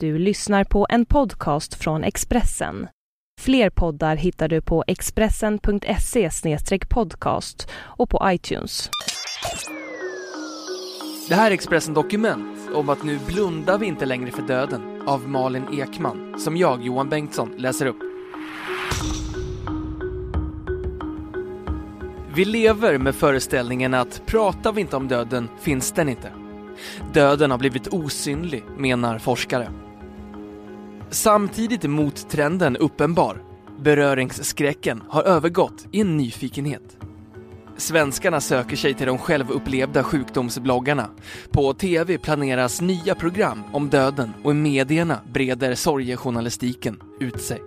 Du lyssnar på en podcast från Expressen. Fler poddar hittar du på expressen.se podcast och på iTunes. Det här är Expressen Dokument om att nu blundar vi inte längre för döden av Malin Ekman, som jag, Johan Bengtsson, läser upp. Vi lever med föreställningen att pratar vi inte om döden finns den inte. Döden har blivit osynlig, menar forskare. Samtidigt är mottrenden uppenbar. Beröringsskräcken har övergått i en nyfikenhet. Svenskarna söker sig till de självupplevda sjukdomsbloggarna. På TV planeras nya program om döden och i medierna breder sorgejournalistiken ut sig.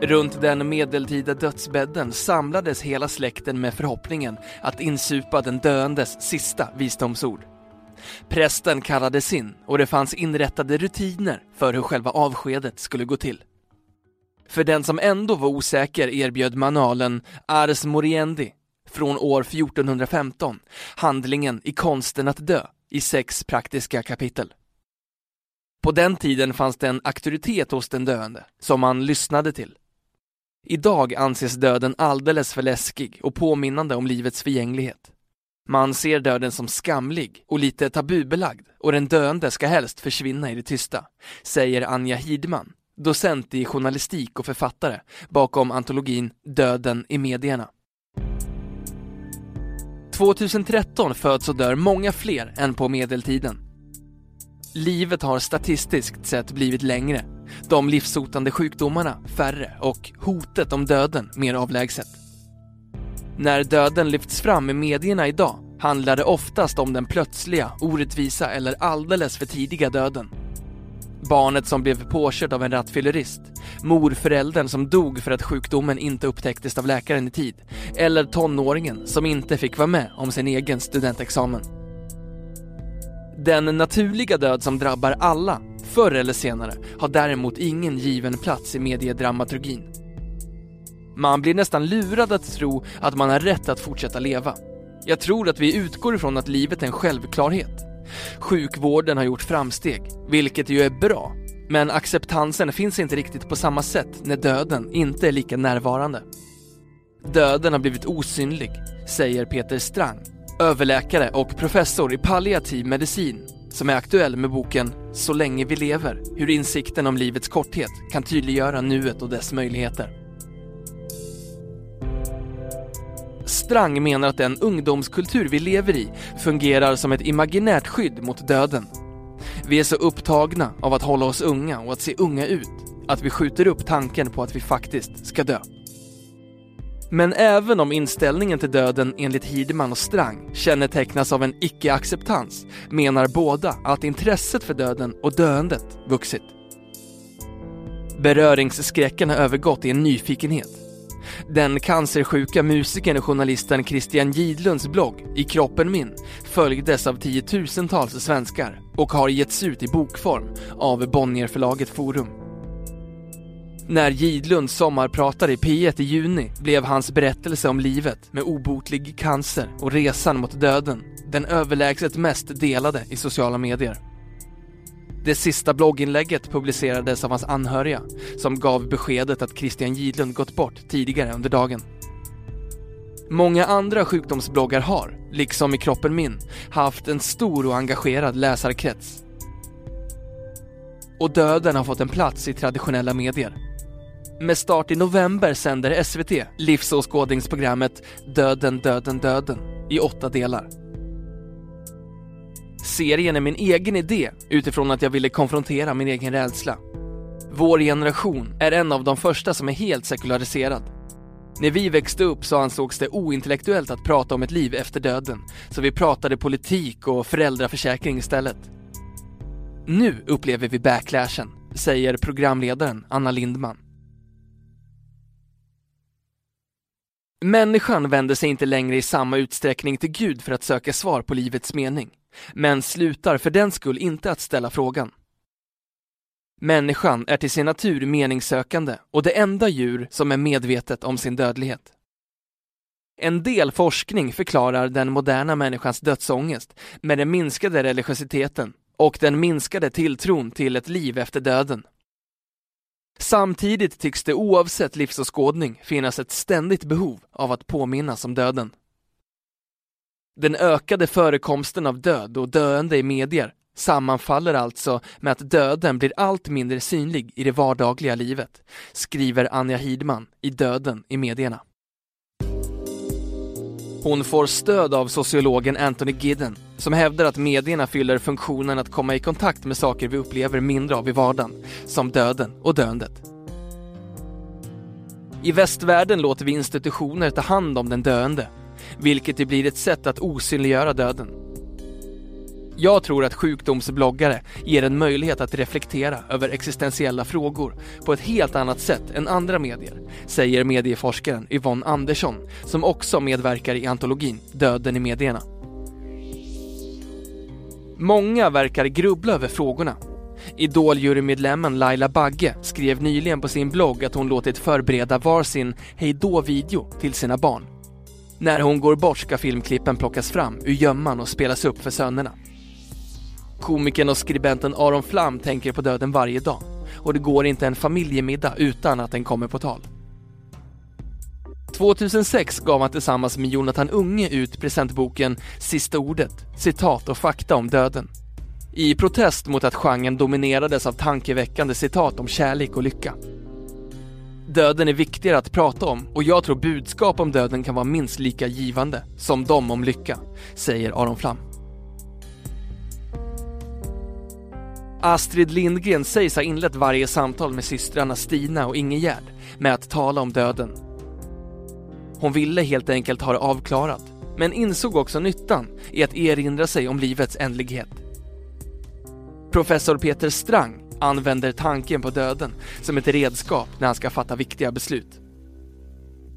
Runt den medeltida dödsbädden samlades hela släkten med förhoppningen att insupa den döendes sista visdomsord. Prästen kallades in och det fanns inrättade rutiner för hur själva avskedet skulle gå till. För den som ändå var osäker erbjöd manualen Ars Moriendi från år 1415, handlingen i konsten att dö, i sex praktiska kapitel. På den tiden fanns det en auktoritet hos den döende, som man lyssnade till. Idag anses döden alldeles för läskig och påminnande om livets förgänglighet. Man ser döden som skamlig och lite tabubelagd och den döende ska helst försvinna i det tysta, säger Anja Hidman, docent i journalistik och författare bakom antologin Döden i medierna. 2013 föds och dör många fler än på medeltiden. Livet har statistiskt sett blivit längre de livshotande sjukdomarna färre och hotet om döden mer avlägset. När döden lyfts fram i medierna idag handlar det oftast om den plötsliga, orättvisa eller alldeles för tidiga döden. Barnet som blev påkörd av en rattfyllerist, morföräldern som dog för att sjukdomen inte upptäcktes av läkaren i tid, eller tonåringen som inte fick vara med om sin egen studentexamen. Den naturliga död som drabbar alla förr eller senare har däremot ingen given plats i mediedramaturgin. Man blir nästan lurad att tro att man har rätt att fortsätta leva. Jag tror att vi utgår ifrån att livet är en självklarhet. Sjukvården har gjort framsteg, vilket ju är bra. Men acceptansen finns inte riktigt på samma sätt när döden inte är lika närvarande. Döden har blivit osynlig, säger Peter Strang, överläkare och professor i palliativ medicin som är aktuell med boken Så länge vi lever, hur insikten om livets korthet kan tydliggöra nuet och dess möjligheter. Strang menar att den ungdomskultur vi lever i fungerar som ett imaginärt skydd mot döden. Vi är så upptagna av att hålla oss unga och att se unga ut att vi skjuter upp tanken på att vi faktiskt ska dö. Men även om inställningen till döden enligt Hideman och Strang kännetecknas av en icke-acceptans menar båda att intresset för döden och döendet vuxit. Beröringsskräcken har övergått i en nyfikenhet. Den cancersjuka musikern och journalisten Christian Gidlunds blogg I kroppen min följdes av tiotusentals svenskar och har getts ut i bokform av Bonnierförlaget Forum. När Gidlund sommarpratade i P1 i juni blev hans berättelse om livet med obotlig cancer och resan mot döden den överlägset mest delade i sociala medier. Det sista blogginlägget publicerades av hans anhöriga som gav beskedet att Christian Gidlund gått bort tidigare under dagen. Många andra sjukdomsbloggar har, liksom i Kroppen Min, haft en stor och engagerad läsarkrets. Och döden har fått en plats i traditionella medier. Med start i november sänder SVT livsåskådningsprogrammet Döden, döden, döden i åtta delar. Serien är min egen idé utifrån att jag ville konfrontera min egen rädsla. Vår generation är en av de första som är helt sekulariserad. När vi växte upp så ansågs det ointellektuellt att prata om ett liv efter döden, så vi pratade politik och föräldraförsäkring istället. Nu upplever vi backlashen, säger programledaren Anna Lindman. Människan vänder sig inte längre i samma utsträckning till Gud för att söka svar på livets mening, men slutar för den skull inte att ställa frågan. Människan är till sin natur meningssökande och det enda djur som är medvetet om sin dödlighet. En del forskning förklarar den moderna människans dödsångest med den minskade religiositeten och den minskade tilltron till ett liv efter döden. Samtidigt tycks det oavsett livsåskådning finnas ett ständigt behov av att påminnas om döden. Den ökade förekomsten av död och döende i medier sammanfaller alltså med att döden blir allt mindre synlig i det vardagliga livet, skriver Anja Hidman i Döden i medierna. Hon får stöd av sociologen Anthony Gidden som hävdar att medierna fyller funktionen att komma i kontakt med saker vi upplever mindre av i vardagen, som döden och döendet. I västvärlden låter vi institutioner ta hand om den döende, vilket det blir ett sätt att osynliggöra döden. Jag tror att sjukdomsbloggare ger en möjlighet att reflektera över existentiella frågor på ett helt annat sätt än andra medier, säger medieforskaren Yvonne Andersson som också medverkar i antologin Döden i medierna. Många verkar grubbla över frågorna. Idol-jurymedlemmen Laila Bagge skrev nyligen på sin blogg att hon låtit förbereda varsin hejdå-video till sina barn. När hon går bort ska filmklippen plockas fram ur gömman och spelas upp för sönerna. Komikern och skribenten Aron Flam tänker på döden varje dag och det går inte en familjemiddag utan att den kommer på tal. 2006 gav han tillsammans med Jonathan Unge ut presentboken Sista ordet, citat och fakta om döden. I protest mot att genren dominerades av tankeväckande citat om kärlek och lycka. Döden är viktigare att prata om och jag tror budskap om döden kan vara minst lika givande som de om lycka, säger Aron Flam. Astrid Lindgren sägs ha inlett varje samtal med systrarna Stina och Ingegärd med att tala om döden. Hon ville helt enkelt ha det avklarat, men insåg också nyttan i att erinra sig om livets ändlighet. Professor Peter Strang använder tanken på döden som ett redskap när han ska fatta viktiga beslut.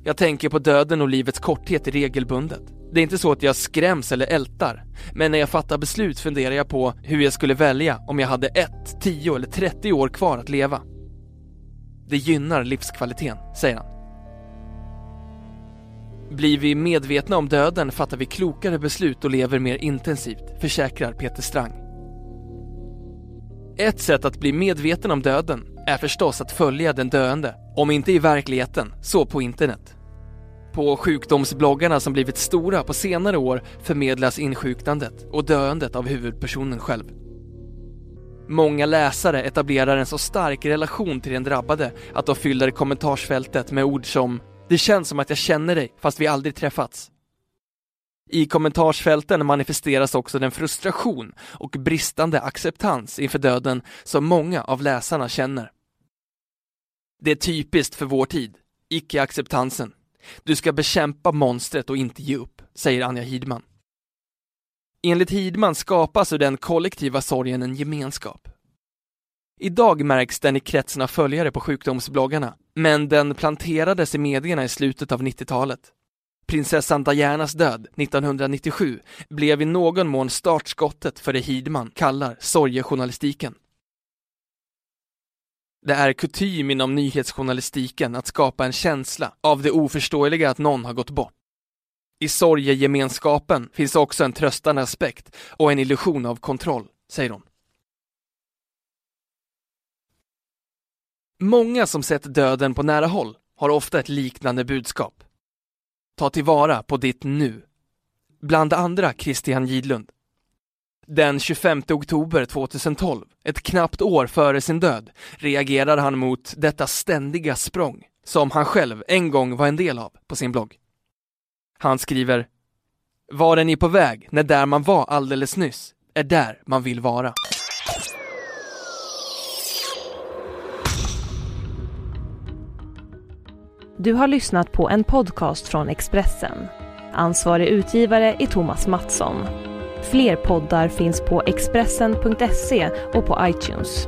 Jag tänker på döden och livets korthet regelbundet. Det är inte så att jag skräms eller ältar, men när jag fattar beslut funderar jag på hur jag skulle välja om jag hade ett, tio eller 30 år kvar att leva. Det gynnar livskvaliteten, säger han. Blir vi medvetna om döden fattar vi klokare beslut och lever mer intensivt, försäkrar Peter Strang. Ett sätt att bli medveten om döden är förstås att följa den döende, om inte i verkligheten, så på internet. På sjukdomsbloggarna som blivit stora på senare år förmedlas insjuknandet och döendet av huvudpersonen själv. Många läsare etablerar en så stark relation till den drabbade att de fyller kommentarsfältet med ord som “Det känns som att jag känner dig fast vi aldrig träffats”. I kommentarsfälten manifesteras också den frustration och bristande acceptans inför döden som många av läsarna känner. Det är typiskt för vår tid, icke-acceptansen. Du ska bekämpa monstret och inte ge upp, säger Anja Hidman. Enligt Hidman skapas ur den kollektiva sorgen en gemenskap. Idag märks den i kretsen av följare på sjukdomsbloggarna, men den planterades i medierna i slutet av 90-talet. Prinsessan Dianas död 1997 blev i någon mån startskottet för det Hidman kallar sorgejournalistiken. Det är kutym inom nyhetsjournalistiken att skapa en känsla av det oförståeliga att någon har gått bort. I sorgegemenskapen finns också en tröstande aspekt och en illusion av kontroll, säger hon. Många som sett döden på nära håll har ofta ett liknande budskap. Ta tillvara på ditt nu. Bland andra Christian Gidlund. Den 25 oktober 2012, ett knappt år före sin död, reagerar han mot detta ständiga språng som han själv en gång var en del av på sin blogg. Han skriver Var är ni på väg när där man var alldeles nyss är där man vill vara? Du har lyssnat på en podcast från Expressen. Ansvarig utgivare är Thomas Mattsson. Fler poddar finns på Expressen.se och på iTunes.